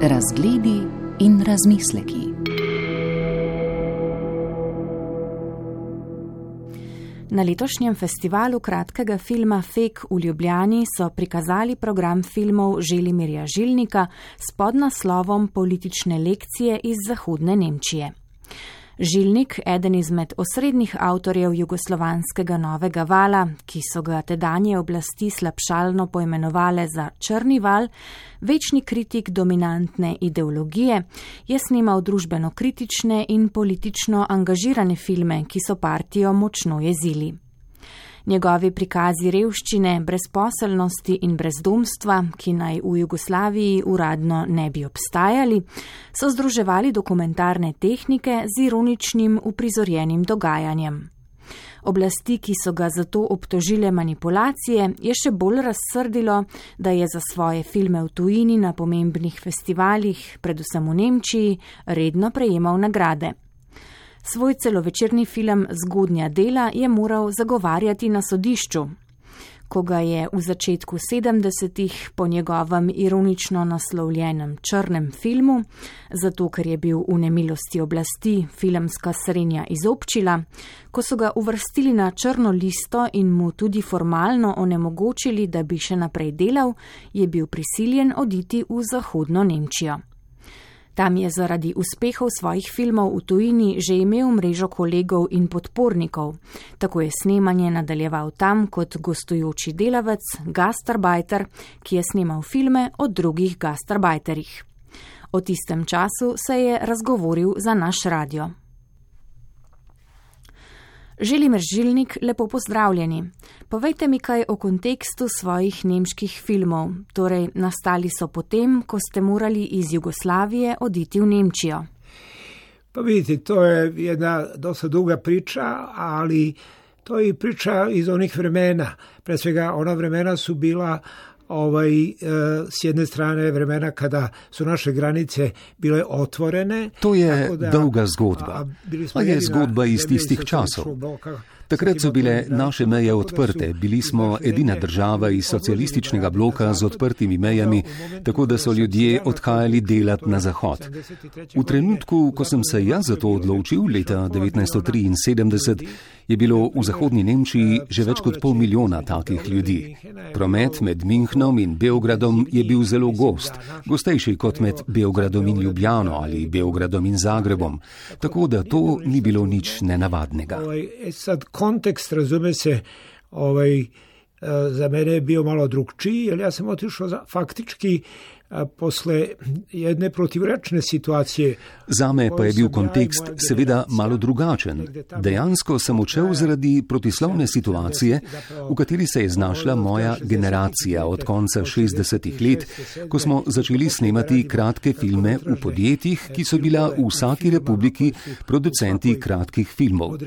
Razgledi in razmisleki. Na letošnjem festivalu kratkega filma Fek v Ljubljani so prikazali program filmov Želimirja Žilnika s podnaslovom Politične lekcije iz Zahodne Nemčije. Žilnik, eden izmed osrednjih avtorjev jugoslovanskega novega vala, ki so ga tedanje oblasti slabšalno poimenovale za črni val, večni kritik dominantne ideologije, je snimal družbeno kritične in politično angažirane filme, ki so partijo močno jezili. Njegovi prikazi revščine, brezposelnosti in brezdomstva, ki naj v Jugoslaviji uradno ne bi obstajali, so združevali dokumentarne tehnike z ironičnim uprizorjenim dogajanjem. Oblasti, ki so ga zato obtožile manipulacije, je še bolj razsrdilo, da je za svoje filme v tujini na pomembnih festivalih, predvsem v Nemčiji, redno prejemal nagrade. Svoj celovečerni film Zgodnja dela je moral zagovarjati na sodišču. Ko ga je v začetku 70-ih po njegovem ironično naslovljenem črnem filmu, zato ker je bil v nemilosti oblasti filmska srednja izobčila, ko so ga uvrstili na črno listo in mu tudi formalno onemogočili, da bi še naprej delal, je bil prisiljen oditi v zahodno Nemčijo. Tam je zaradi uspehov svojih filmov v tujini že imel mrežo kolegov in podpornikov. Tako je snemanje nadaljeval tam kot gostujoči delavec, gastarbajter, ki je snemal filme o drugih gastarbajterjih. O tistem času se je razgovoril za naš radio. Želim Žilnik, lepo pozdravljeni. Povejte mi kaj o kontekstu svojih nemških filmov. Torej, nastali so potem, ko ste morali iz Jugoslavije oditi v Nemčijo. Pa vidite, to je jedna dosta duga priča, ali to je priča iz onih vremena. Pre svega, ona vremena su bila ovaj, e, s jedne strane vremena kada su naše granice bile otvorene. To je da, dolga zgodba, a, a je zgodba iz tistih časov. Takrat so bile naše meje odprte, bili smo edina država iz socialističnega bloka z odprtimi mejami, tako da so ljudje odhajali delati na zahod. V trenutku, ko sem se jaz za to odločil, leta 1973, je bilo v zahodnji Nemčiji že več kot pol milijona takih ljudi. Promet med Münchnom in Beogradom je bil zelo gost, gostejši kot med Beogradom in Ljubljano ali Beogradom in Zagrebom, tako da to ni bilo nič nenavadnega. Ovaj, kontekst, razume se, ovaj, eh, za mene je bio malo drugčiji, jer ja sam otišao za, faktički posle jedne protivrečne situacije. Zame pa je bil kontekst seveda malo drugačen. Dejansko sem odšel zaradi protislovne situacije, v kateri se je znašla moja generacija od konca 60-ih let, ko smo začeli snemati kratke filme v podjetjih, ki so bila v vsaki republiki producenti kratkih filmov.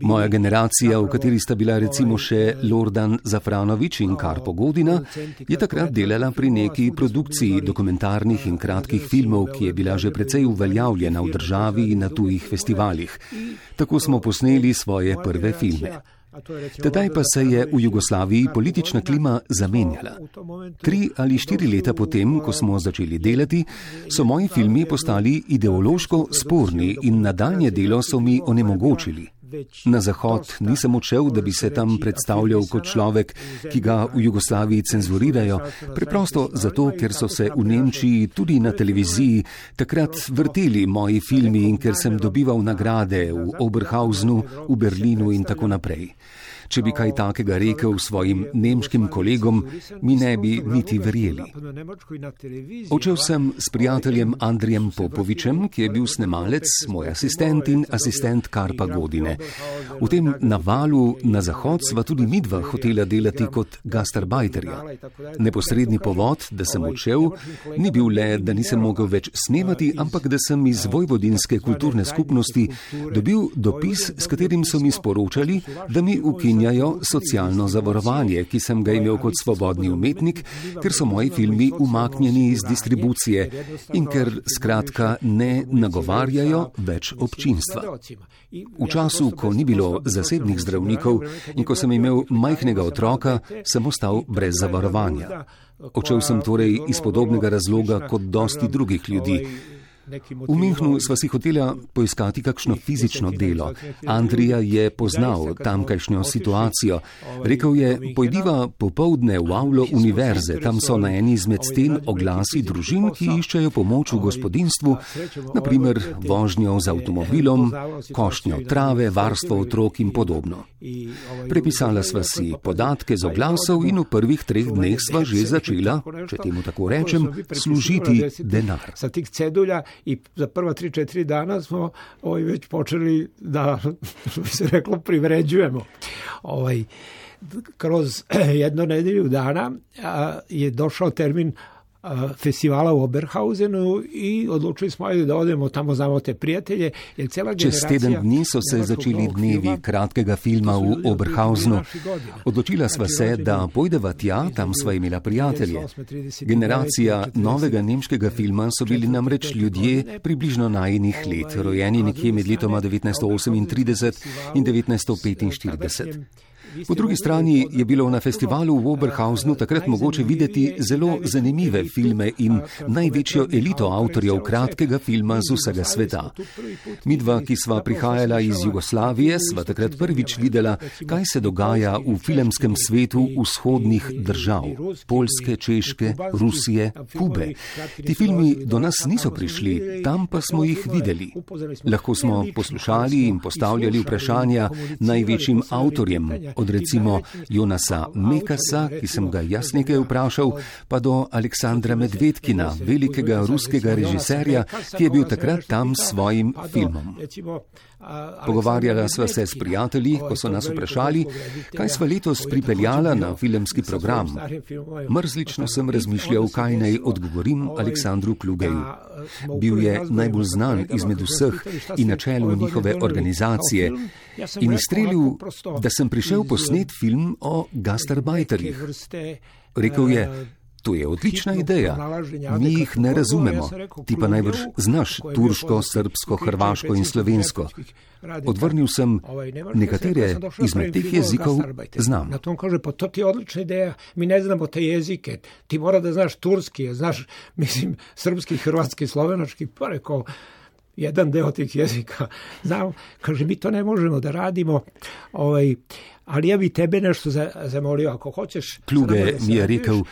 Moja generacija, v kateri sta bila recimo še Lordan Zafranovič in Karpo Godina, je takrat delala pri neki produkciji produkciji dokumentarnih in kratkih filmov, ki je bila že precej uveljavljena v državi in na tujih festivalih. Tako smo posneli svoje prve filme. Tedaj pa se je v Jugoslaviji politična klima zamenjala. Tri ali štiri leta potem, ko smo začeli delati, so moji filmi postali ideološko sporni in nadaljne delo so mi onemogočili. Na zahod nisem odšel, da bi se tam predstavljal kot človek, ki ga v Jugoslaviji cenzurirajo, preprosto zato, ker so se v Nemčiji tudi na televiziji takrat vrteli moji filmi in ker sem dobival nagrade v Oberhausnu, v Berlinu in tako naprej. Če bi kaj takega rekel svojim nemškim kolegom, mi ne bi niti verjeli. Očel sem s prijateljem Andrijem Popovičem, ki je bil snemalec, moj asistent in asistent Karpa Godine. V tem navalu na zahod sva tudi midva hotela delati kot gastarbajterja. Neposredni povod, da sem odšel, ni bil le, da nisem mogel več snemati, ampak da sem iz Vojvodinske kulturne skupnosti dobil dopis, s katerim so mi sporočali, da mi ukinjajo ukinjajo socialno zavarovanje, ki sem ga imel kot svobodni umetnik, ker so moji filmi umaknjeni iz distribucije in ker skratka ne nagovarjajo več občinstva. V času, ko ni bilo zasebnih zdravnikov in ko sem imel majhnega otroka, sem ostal brez zavarovanja. Odšel sem torej iz podobnega razloga kot dosti drugih ljudi. V Münchnu sva si hotela poiskati kakšno fizično delo. Andrija je poznal tamkajšnjo situacijo. Rekel je, pojdiva popovdne v avlo univerze, tam so na eni izmed sten oglasi družin, ki iščejo pomoč v gospodinstvu, naprimer vožnjo z avtomobilom, košnjo trave, varstvo otrok in podobno. Prepisala sva si podatke z oglasov in v prvih treh dneh sva že začela, če temu tako rečem, služiti denar i za prva tri, četiri dana smo ovaj, već počeli da, što bi se reklo, privređujemo. Ovaj, kroz jedno nedelju dana a, je došao termin festivala u Oberhausenu i odlučili smo ajde da odemo tamo, znamo te prijatelje. Jer cela Čez teden dni so se začeli dnevi kratkega filma v Oberhausenu. Odločila sva se, da pojdeva tja, tam sva imela prijatelje. Generacija novega nemškega filma so bili namreč ljudje približno najinih let, rojeni nekje med letoma 1938 in 1945. Po drugi strani je bilo na festivalu v Oberhausnu takrat mogoče videti zelo zanimive filme in največjo elito avtorjev kratkega filma z vsega sveta. Midva, ki sva prihajala iz Jugoslavije, sva takrat prvič videla, kaj se dogaja v filmskem svetu vzhodnih držav - Polske, Češke, Rusije, Kube. Ti filmi do nas niso prišli, tam pa smo jih videli. Lahko smo poslušali in postavljali vprašanja največjim avtorjem, od recimo Jonasa Mekasa, ki sem ga jaz nekaj vprašal, pa do Aleksandra Medvedkina, velikega ruskega režiserja, ki je bil takrat tam s svojim filmom. Pogovarjala sva se s prijatelji, ko so nas vprašali, kaj sva letos pripeljala na filmski program. Mrzlično sem razmišljal, kaj naj odgovorim Aleksandru Klugeju. Bil je najbolj znan izmed vseh in na čelu njihove organizacije in izstrelil, da sem prišel posnet film o gastarbajterjih. Rekel je, To je odlična ideja. Mi jih ne razumemo. Ti pa najbrž znaš turško, srpsko, hrvaško in slovensko. Odvrnil sem nekatere izmed teh jezikov znam. Na tom kaže, pa to ti je odlična ideja. Mi ne znamo te jezike. Ti mora da znaš turski, znaš, mislim, srpski, hrvatski, slovenački, pa rekao, jedan deo tih jezika. Znam, kaže, mi to ne možemo da radimo. Ovaj, ali ja bi tebe nešto zamolio, ako hoćeš. Kluge mi je rekel,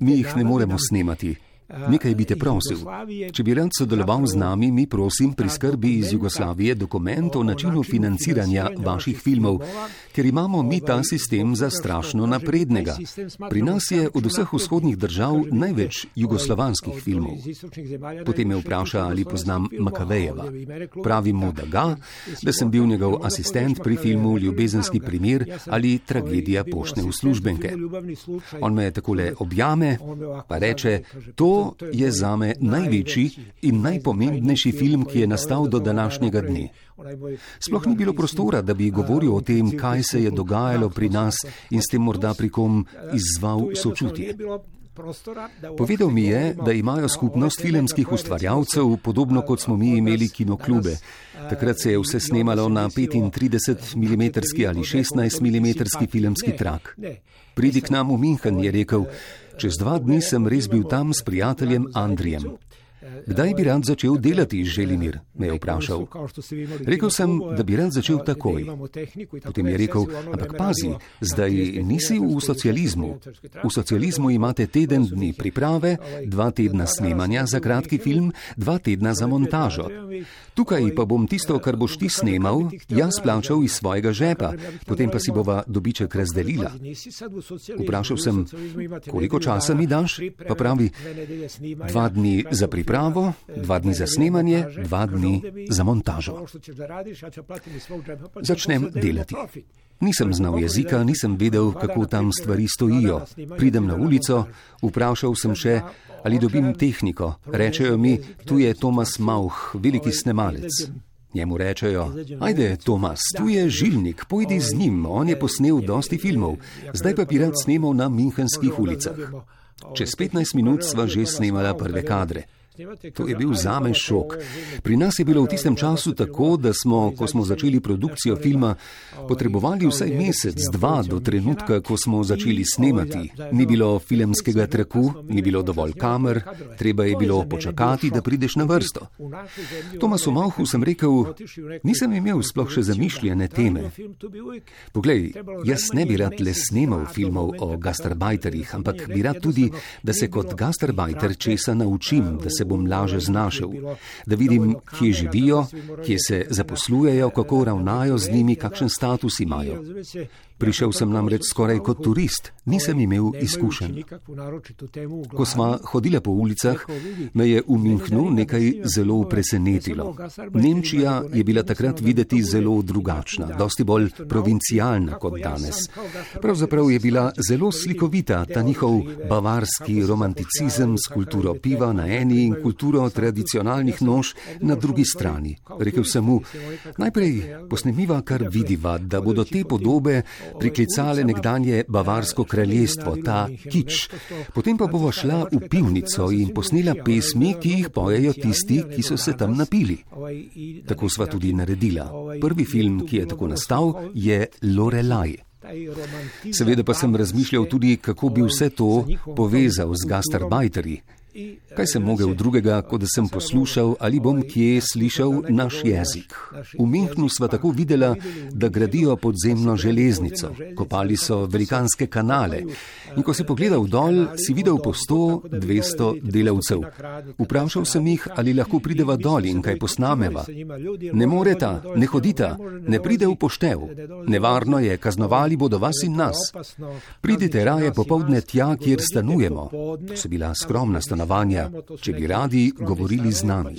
mi jih ne moremo snemati. Nekaj bi te prosil. Če bi rad sodeloval z nami, mi prosim pri skrbi iz Jugoslavije dokument o načinu financiranja vaših filmov, ker imamo mi ta sistem za strašno naprednega. Pri nas je od vseh vzhodnih držav največ jugoslovanskih filmov. Potem me vpraša, ali poznam Makavejeva. Pravim mu, da ga, da sem bil njegov asistent pri filmu Ljubezenski primer ali Tragedija poštne uslužbenke. On me takole objame, pa reče, to je zame največji in najpomembnejši film, ki je nastal do današnjega dne. Sploh ni bilo prostora, da bi govoril o tem, kaj se je dogajalo pri nas in s tem morda pri kom izzval sočutje. Povedal mi je, da imajo skupnost filmskih ustvarjalcev, podobno kot smo mi imeli kinoklube. Takrat se je vse snemalo na 35 mm ali 16 mm filmski trak. Pridi k nam v Minhen, je rekel. Čez dva dni sem res bil tam s prijateljem Andrijem. Kdaj bi rad začel delati, Želimir? me je vprašal. Rekel sem, da bi rad začel takoj. Potem je rekel, ampak pazi, zdaj nisi v socializmu. V socializmu imate teden dni priprave, dva tedna snemanja za kratki film, dva tedna za montažo. Tukaj pa bom tisto, kar boš ti snemal, jaz plačal iz svojega žepa, potem pa si bova dobiček razdelila. Vprašal sem, koliko časa mi daš? Pa pravi, dva dni za pripravo, dva dni za snemanje, dva dni za montažo. Začnem delati. Nisem znal jezika, nisem vedel, kako tam stvari stojijo. Pridem na ulico, vprašal sem še, ali dobim tehniko. Rečejo mi, tu je Tomas Mauch, veliki snemalec. Njemu rečejo, ajde, Tomas, tu je žilnik, pojdi z njim, on je posnel dosti filmov, zdaj pa bi rad snemal na minhenskih ulicah. Čez 15 minut sva že snemala prve kadre. To je bil zame šok. Pri nas je bilo v tistem času tako, da smo, ko smo začeli produkcijo filma, potrebovali vsaj mesec, dva do trenutka, ko smo začeli snemati. Ni bilo filmskega traku, ni bilo dovolj kamer, treba je bilo počakati, da prideš na vrsto. Tomasu Mauhu sem rekel, nisem imel sploh še zamišljene teme. Poglej, jaz ne bi rad le snemal filmov o gastarbajterjih, ampak bi rad tudi, da se kot gastarbajter česa naučim, da se bom laže znašel, da vidim, kje živijo, kje se zaposlujejo, kako ravnajo z njimi, kakšen status imajo. Prišel sem namreč skoraj kot turist, nisem imel izkušenj. Ko sva hodila po ulicah, me je v Minhnu nekaj zelo presenetilo. Nemčija je bila takrat videti zelo drugačna, dosti bolj provincialna kot danes. Pravzaprav je bila zelo slikovita ta njihov bavarski romanticizem s kulturo piva na eni in kulturo tradicionalnih nož na drugi strani. Rekel sem mu, najprej posnemiva, kar vidiva, da bodo te podobe priklicale nekdanje Bavarsko kraljestvo, ta kič. Potem pa bova šla v pivnico in posnela pesmi, ki jih pojejo tisti, ki so se tam napili. Tako sva tudi naredila. Prvi film, ki je tako nastal, je Lorelai. Seveda pa sem razmišljal tudi, kako bi vse to povezal z gastarbajterji. Kaj sem mogel drugega, kot da sem poslušal ali bom kje slišal naš jezik? V Minhnu sva tako videla, da gradijo podzemno železnico, kopali so velikanske kanale in ko si pogledal dol, si videl po 100-200 delavcev. Vprašal sem jih, ali lahko prideva dol in kaj posnameva. Ne moreta, ne hodita, ne pride v poštev. Nevarno je, kaznovali bodo vas in nas. Pridite raje popovdne tja, kjer stanujemo. To so bila skromna stanovanja stanovanja, če bi radi govorili z nami.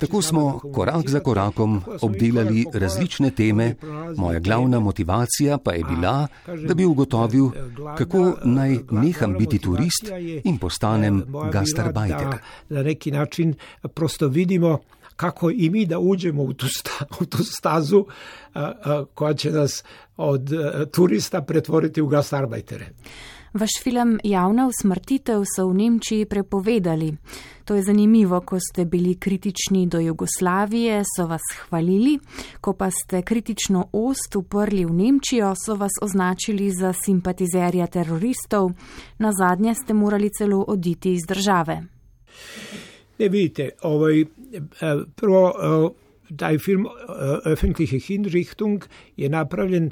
Tako smo korak za korakom obdelali različne teme, moja glavna motivacija pa je bila, da bi ugotovil, kako naj neham biti turist in postanem gastarbajter. Na neki način prosto vidimo, kako i mi da uđemo u tu, sta, u tu stazu a, a, koja će nas od a, turista pretvoriti u gastarbajtere. Vaš film Javna usmrtitev so v Nemčiji prepovedali. To je zanimivo, ko ste bili kritični do Jugoslavije, so vas hvalili, ko pa ste kritično ost uprli v Nemčijo, so vas označili za simpatizerja teroristov, na zadnje ste morali celo oditi iz države. Ne vidite, ovaj, prvo, taj film Öffentliche Hinrichtung je napravljen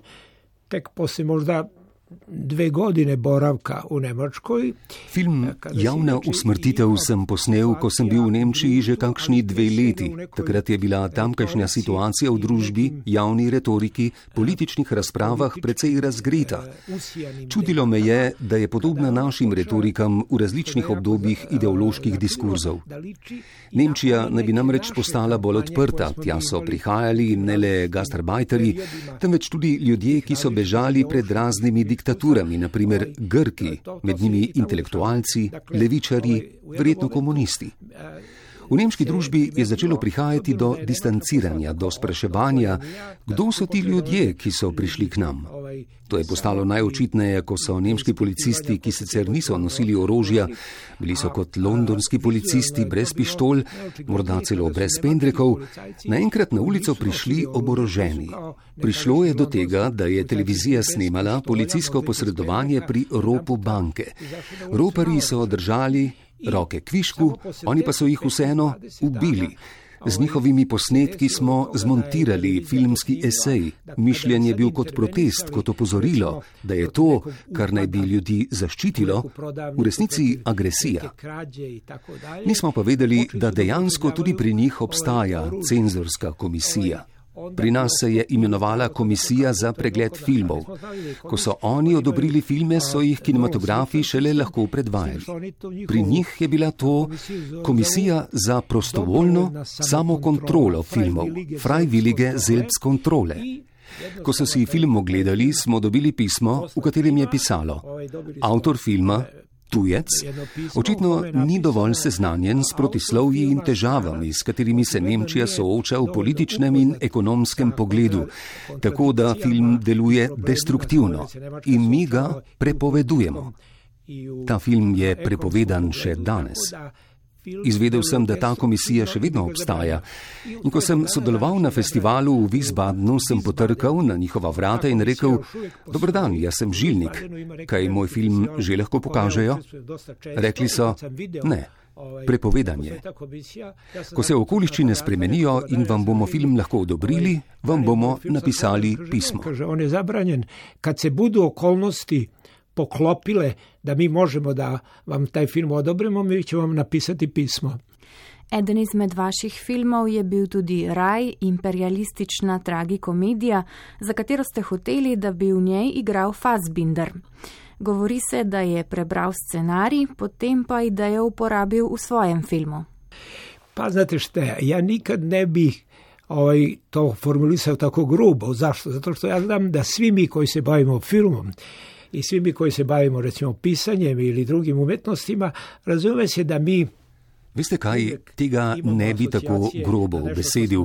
tek posle možda dve godine boravka v Nemačkoj. Film Javna usmrtitev sem posnel, ko sem bil v Nemčiji že kakšni dve leti. Takrat je bila tamkajšnja situacija v družbi, javni retoriki, političnih razpravah precej razgreta. Čudilo me je, da je podobna našim retorikam v različnih obdobjih ideoloških diskurzov. Nemčija naj bi namreč postala bolj odprta, tja so prihajali ne le gastarbajteri, temveč tudi ljudje, ki so bežali pred raznimi diktatorji diktaturami, naprimer Grki, med njimi intelektualci, levičari, verjetno komunisti. V nemški družbi je začelo prihajati do distanciranja, do spraševanja, kdo so ti ljudje, ki so prišli k nam. To je postalo najočitneje, ko so nemški policisti, ki sicer niso nosili orožja, bili so kot londonski policisti brez pištol, morda celo brez pendrekov, naenkrat na ulico prišli oboroženi. Prišlo je do tega, da je televizija snemala policijsko posredovanje pri ropu banke. Ropari so držali roke kvišku, oni pa so jih vseeno ubili. Z njihovimi posnetki smo zmontirali filmski esej. Mišljen je bil kot protest, kot opozorilo, da je to, kar naj bi ljudi zaščitilo, v resnici agresija. Nismo pa vedeli, da dejansko tudi pri njih obstaja cenzorska komisija. Pri nas se je imenovala Komisija za pregled filmov. Ko so oni odobrili filme, so jih kinematografi šele lahko predvajali. Pri njih je bila to Komisija za prostovoljno samokontrolo filmov, Freiwillige Selbstkontrole. Ko so si film ogledali, smo dobili pismo, v katerem je pisalo: Avtor filma Tujec očitno ni dovolj seznanjen s protislovji in težavami, s katerimi se Nemčija sooča v političnem in ekonomskem pogledu, tako da film deluje destruktivno in mi ga prepovedujemo. Ta film je prepovedan še danes. Izvedel sem, da ta komisija še vedno obstaja. In ko sem sodeloval na festivalu v Wiesbadenu, sem potrkal na njihova vrata in rekel: Dobr dan, jaz sem žilnik. Kaj moj film že lahko pokažejo? Rekli so: Ne. Prepovedanje. Ko se okoliščine spremenijo in vam bomo film lahko odobrili, vam bomo napisali pismo. Kad se budu okolnosti poklopile, da mi možemo da vam taj film odobrimo, mi ćemo vam napisati pismo. Eden izmed vaših filmov je bil tudi Raj, imperialistična tragikomedija, za katero ste hoteli, da bi v njej igral Fassbinder. Govori se, da je prebral scenarij, potem pa idejo uporabil v svojem filmu. Pa znate šta, ja nikad ne bih ovaj, to formulisao tako grubo. Zašto? Zato što ja znam da svi mi koji se bavimo filmom, i svi mi koji se bavimo recimo pisanjem ili drugim umetnostima, razume se da mi Veste kaj, tega ne bi tako grobo besedil,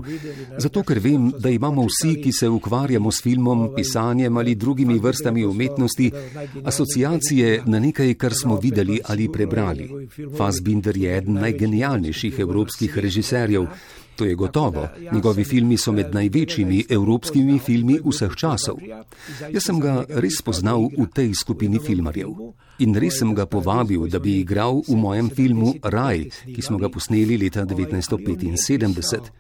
zato ker vem, da imamo vsi, ki se ukvarjamo s filmom, pisanjem ali drugimi vrstami umetnosti, asociacije na nekaj, kar smo videli ali prebrali. Fassbinder je eden najgenialnejših evropskih režiserjev. To je gotovo. Njegovi filmi so med največjimi evropskimi filmi vseh časov. Jaz sem ga res spoznal v tej skupini filmarjev. In res sem ga povabil, da bi igral v mojem filmu Raj, ki smo ga posneli leta 1975.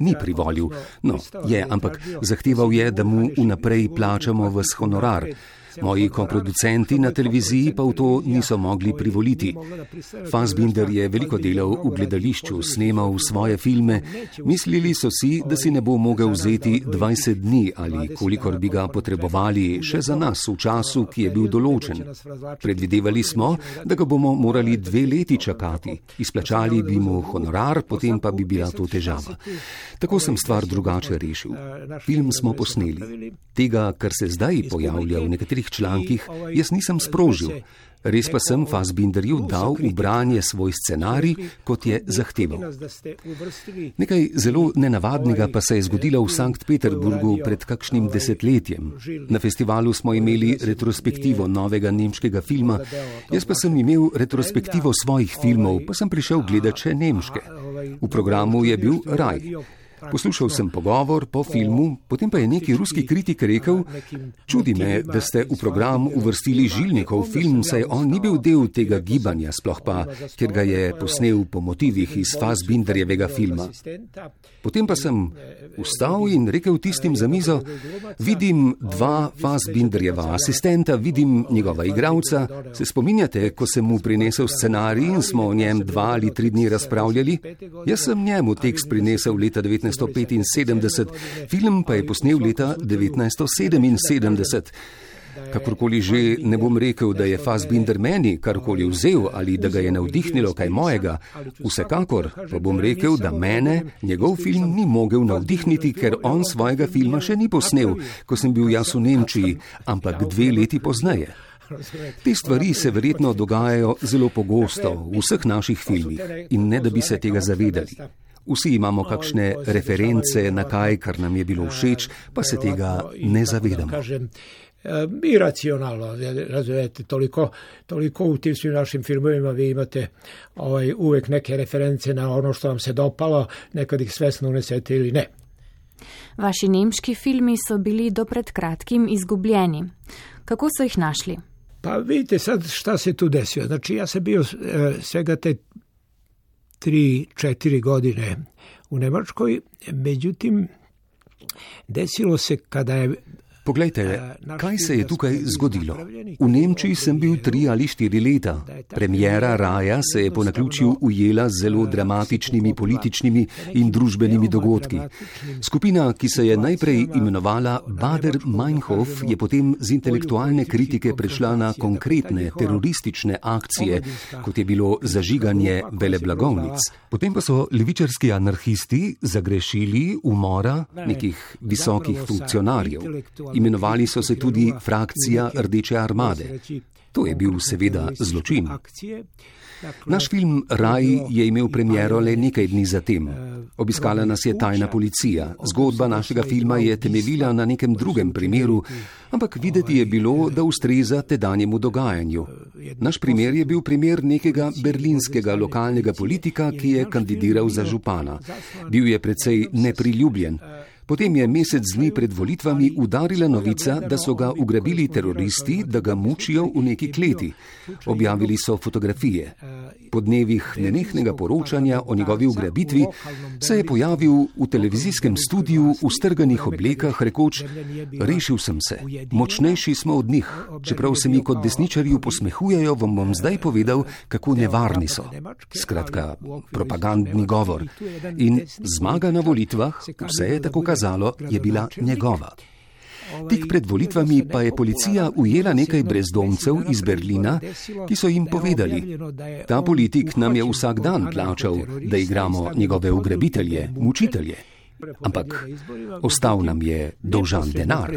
Ni privolil, no, je, ampak zahteval je, da mu vnaprej plačamo v honorar. Moji koproducenti na televiziji pa v to niso mogli privoliti. Fassbinder je veliko delal v gledališču, snemal svoje filme. Mislili so si, da si ne bo mogel vzeti 20 dni ali kolikor bi ga potrebovali še za nas v času, ki je bil določen. Predvidevali smo, da ga bomo morali dve leti čakati. Izplačali bi mu honorar, potem pa bi bila to težava. Tako sem stvar drugače rešil. Film smo posneli. Tega, kar se zdaj pojavlja v nekaterih nekaterih člankih jaz nisem sprožil. Res pa sem Fassbinderju dal v branje svoj scenarij, kot je zahteval. Nekaj zelo nenavadnega pa se je zgodilo v Sankt Peterburgu pred kakšnim desetletjem. Na festivalu smo imeli retrospektivo novega nemškega filma, jaz pa sem imel retrospektivo svojih filmov, pa sem prišel gledati še nemške. V programu je bil Raj. Poslušal sem pogovor po filmu, potem pa je neki ruski kritik rekel: Čudi me, da ste v program uvrstili Žilnikov film, saj on ni bil del tega gibanja, sploh pa, ker ga je posnel po motivih iz Fassbinderjevega filma. Potem pa sem vstal in rekel tistim za mizo: Vidim dva Fassbinderjeva asistenta, vidim njegova igralca. Se spominjate, ko sem mu prinesel scenarij in smo o njem dva ali tri dni razpravljali? Jaz sem njemu tekst prinesel leta 19. 1975, film pa je posnel leta 1977. Kakorkoli že, ne bom rekel, da je Fassbinder meni karkoli vzel ali da ga je navdihnilo kaj mojega. Vsekakor pa bom rekel, da mene njegov film ni mogel navdihniti, ker on svojega filma še ni posnel, ko sem bil jaz v Nemčiji, ampak dve leti pozneje. Te stvari se verjetno dogajajo zelo pogosto v vseh naših filmih in ne da bi se tega zavedali. Vsi imamo kakšne reference na kaj, kar nam je bilo všeč, pa se tega ne zavedamo. Iracionalno, razumete, toliko, toliko u tim svim našim filmovima vi imate ovaj, uvek neke reference na ono što vam se dopalo, nekad ih svesno unesete ili ne. Vaši nemški filmi so bili do pred kratkim izgubljeni. Kako so jih našli? Pa vidite sad šta se tu desilo. Znači ja sam bio svega te tri, četiri godine u Nemačkoj, međutim, desilo se kada je Poglejte, kaj se je tukaj zgodilo. V Nemčiji sem bil tri ali štiri leta. Premjera Raja se je po naključju ujela z zelo dramatičnimi političnimi in družbenimi dogodki. Skupina, ki se je najprej imenovala Bader Meinhof, je potem z intelektualne kritike prešla na konkretne teroristične akcije, kot je bilo zažiganje veleblagovnic. Potem pa so levičarski anarhisti zagrešili umora nekih visokih funkcionarjev Imenovali so se tudi frakcija Rdeče armade. To je bil seveda zločin. Naš film Raj je imel premiero le nekaj dni zatem. Obiskala nas je tajna policija. Zgodba našega filma je temeljila na nekem drugem primeru, ampak videti je bilo, da ustreza tedanjemu dogajanju. Naš primer je bil primer nekega berlinskega lokalnega politika, ki je kandidiral za župana. Bil je precej nepriljubljen. Potem je mesec dni pred volitvami udarila novica, da so ga ugrabili teroristi, da ga mučijo v neki kleti. Objavili so fotografije. Po dnevih nenehnega poročanja o njegovi ugrabitvi se je pojavil v televizijskem studiu v strganih oblekah, rekoč: Rešil sem se, močnejši smo od njih. Čeprav se mi kot desničarju posmehujejo, vam bom zdaj povedal, kako nevarni so. Skratka, propagandni govor. In zmaga na volitvah, vse je tako kazalo pokazalo, je bila njegova. Tik pred volitvami pa je policija ujela nekaj brezdomcev iz Berlina, ki so jim povedali: Ta politik nam je vsak dan plačal, da igramo njegove ugrabitelje, mučitelje. Ampak ostal nam je dolžan denar.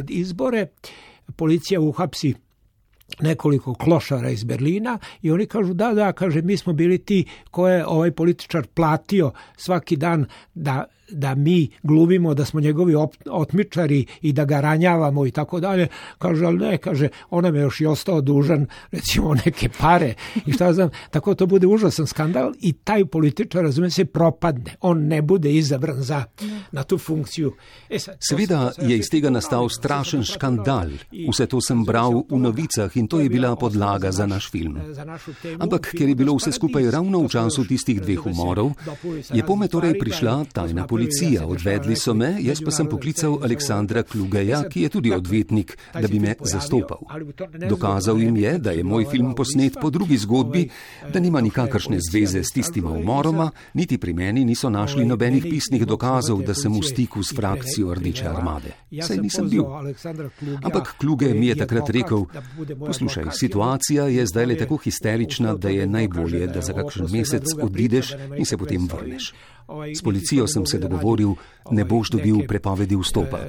Policija uhapsi nekoliko klošara iz Berlina i oni kažu da, da, kaže, mi smo bili ti koje ovaj političar platio svaki dan da da mi glumimo da smo njegovi otmičari i da ga ranjavamo i tako dalje. Kaže, ali ne, kaže, on nam je još i ostao dužan, recimo, neke pare i šta znam, tako to bude užasan skandal i taj političar, razume se, propadne. On ne bude izabran za, na tu funkciju. E sad, Seveda je iz tega nastal strašen škandal. Vse to sem bral v novicah in to je bila podlaga za naš film. Ampak, ker je bilo vse skupaj ravno v času tistih dveh umorov, je pome torej prišla tajna policija policija, odvedli so me, jaz pa sem poklical Aleksandra Klugeja, ki je tudi odvetnik, da bi me zastopal. Dokazal jim je, da je moj film posnet po drugi zgodbi, da nima nikakršne zveze s tistima umoroma, niti pri meni niso našli nobenih pisnih dokazov, da sem v stiku s frakcijo Rdeče armade. Saj nisem bil. Ampak Kluge mi je takrat rekel, poslušaj, situacija je zdaj le tako histerična, da je najbolje, da za kakšen mesec odideš in se potem vrneš. S policijo sem se dogovoril, ne boš dobil prepovedi vstopa.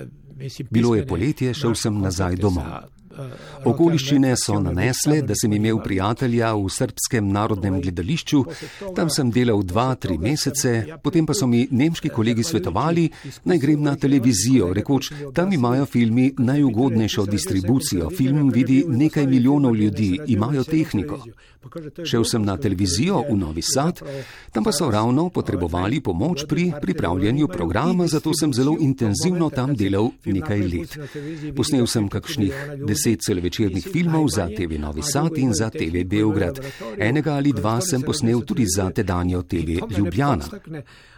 Bilo je poletje, šel sem nazaj domov. Okoliščine so nanesle, da sem imel prijatelja v srpskem narodnem gledališču, tam sem delal dva, tri mesece, potem pa so mi nemški kolegi svetovali, naj grem na televizijo, rekoč, tam imajo filmi najugodnejšo distribucijo, film vidi nekaj milijonov ljudi, imajo tehniko. Šel sem na televizijo v Novi Sad, tam pa so ravno potrebovali pomoč pri pripravljanju programa, zato sem zelo intenzivno tam delal nekaj let. Posnel sem kakšnih deset celovečernih filmov za TV Novi Sad in za TV Beograd. Enega ali dva sem posnel tudi za tedanjo TV Ljubljana.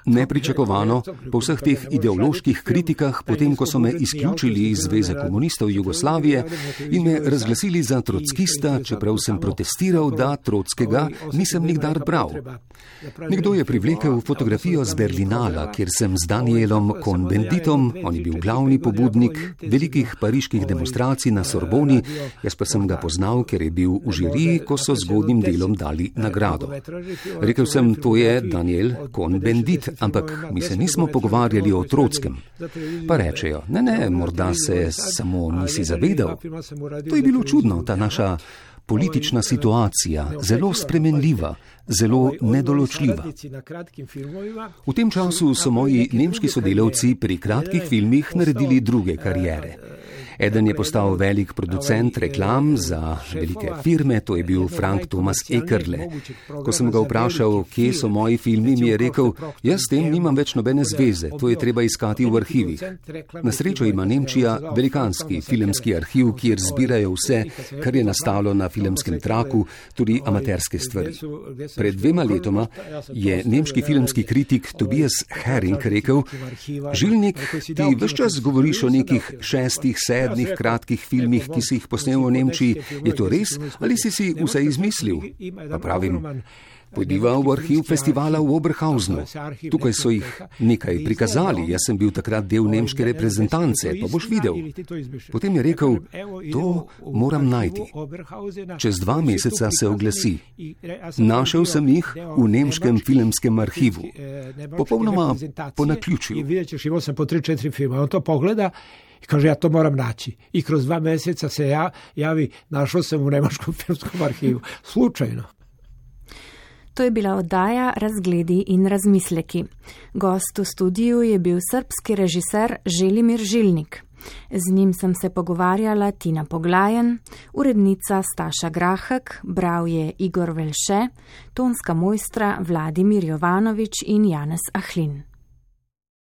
Nepričakovano, po vseh teh ideoloških kritikah, potem ko so me izključili iz Zveze komunistov Jugoslavije in me razglasili za trockista, čeprav sem protestiral, da trockega nisem nikdar bral. Nekdo je privlekel fotografijo z Berlinala, kjer sem z Danielom Cohn-Benditom, on je bil glavni pobudnik velikih pariških demonstracij na Sorboni, jaz pa sem ga poznal, ker je bil v žiriji, ko so zgodnim delom dali nagrado. Rekel sem, to je Daniel Cohn-Bendit, ampak mi se nismo pogovarjali o Trotskem. Pa rečejo, ne, ne, morda se samo nisi zavedal. To je bilo čudno, ta naša politična situacija, zelo spremenljiva, zelo nedoločljiva. V tem času so moji nemški sodelavci pri kratkih filmih naredili druge karijere. Eden je postal velik producent reklam za velike firme, to je bil Frank Thomas Ekerle. Ko sem ga vprašal, kje so moji filmi, mi je rekel, jaz s tem nimam več nobene zveze, to je treba iskati v arhivih. Na srečo ima Nemčija velikanski filmski arhiv, kjer zbirajo vse, kar je nastalo na filmskem traku, tudi amaterske stvari. Pred dvema letoma je nemški filmski kritik Tobias Herring rekel, Žilnik, ti vse čas govoriš o nekih šestih, sedmih, sedmih kratkih filmih, ki si jih posnel v Nemčiji. Je to res ali si si vse izmislil? Pa pravim. Pojdiva v arhiv festivala v Oberhausnu. Tukaj so jih nekaj prikazali, jaz sem bil takrat del nemške reprezentance, pa boš videl. Potem je rekel, to moram najti. Čez dva meseca se oglasi. Našel sem jih v nemškem filmskem arhivu. Popolnoma po naključju. I kaže, ja to moram naći. I kroz dva meseca se ja, javi, našao sam u Nemačkom filmskom arhivu. Slučajno. To je bila oddaja Razgledi in razmisleki. Gost v studiu je bil srpski režiser Želimir Žilnik. Z njim sem se pogovarjala Tina Poglajen, urednica Staša Grahek, bral je Igor Velše, tonska mojstra Vladimir Jovanovič in Janez Ahlin.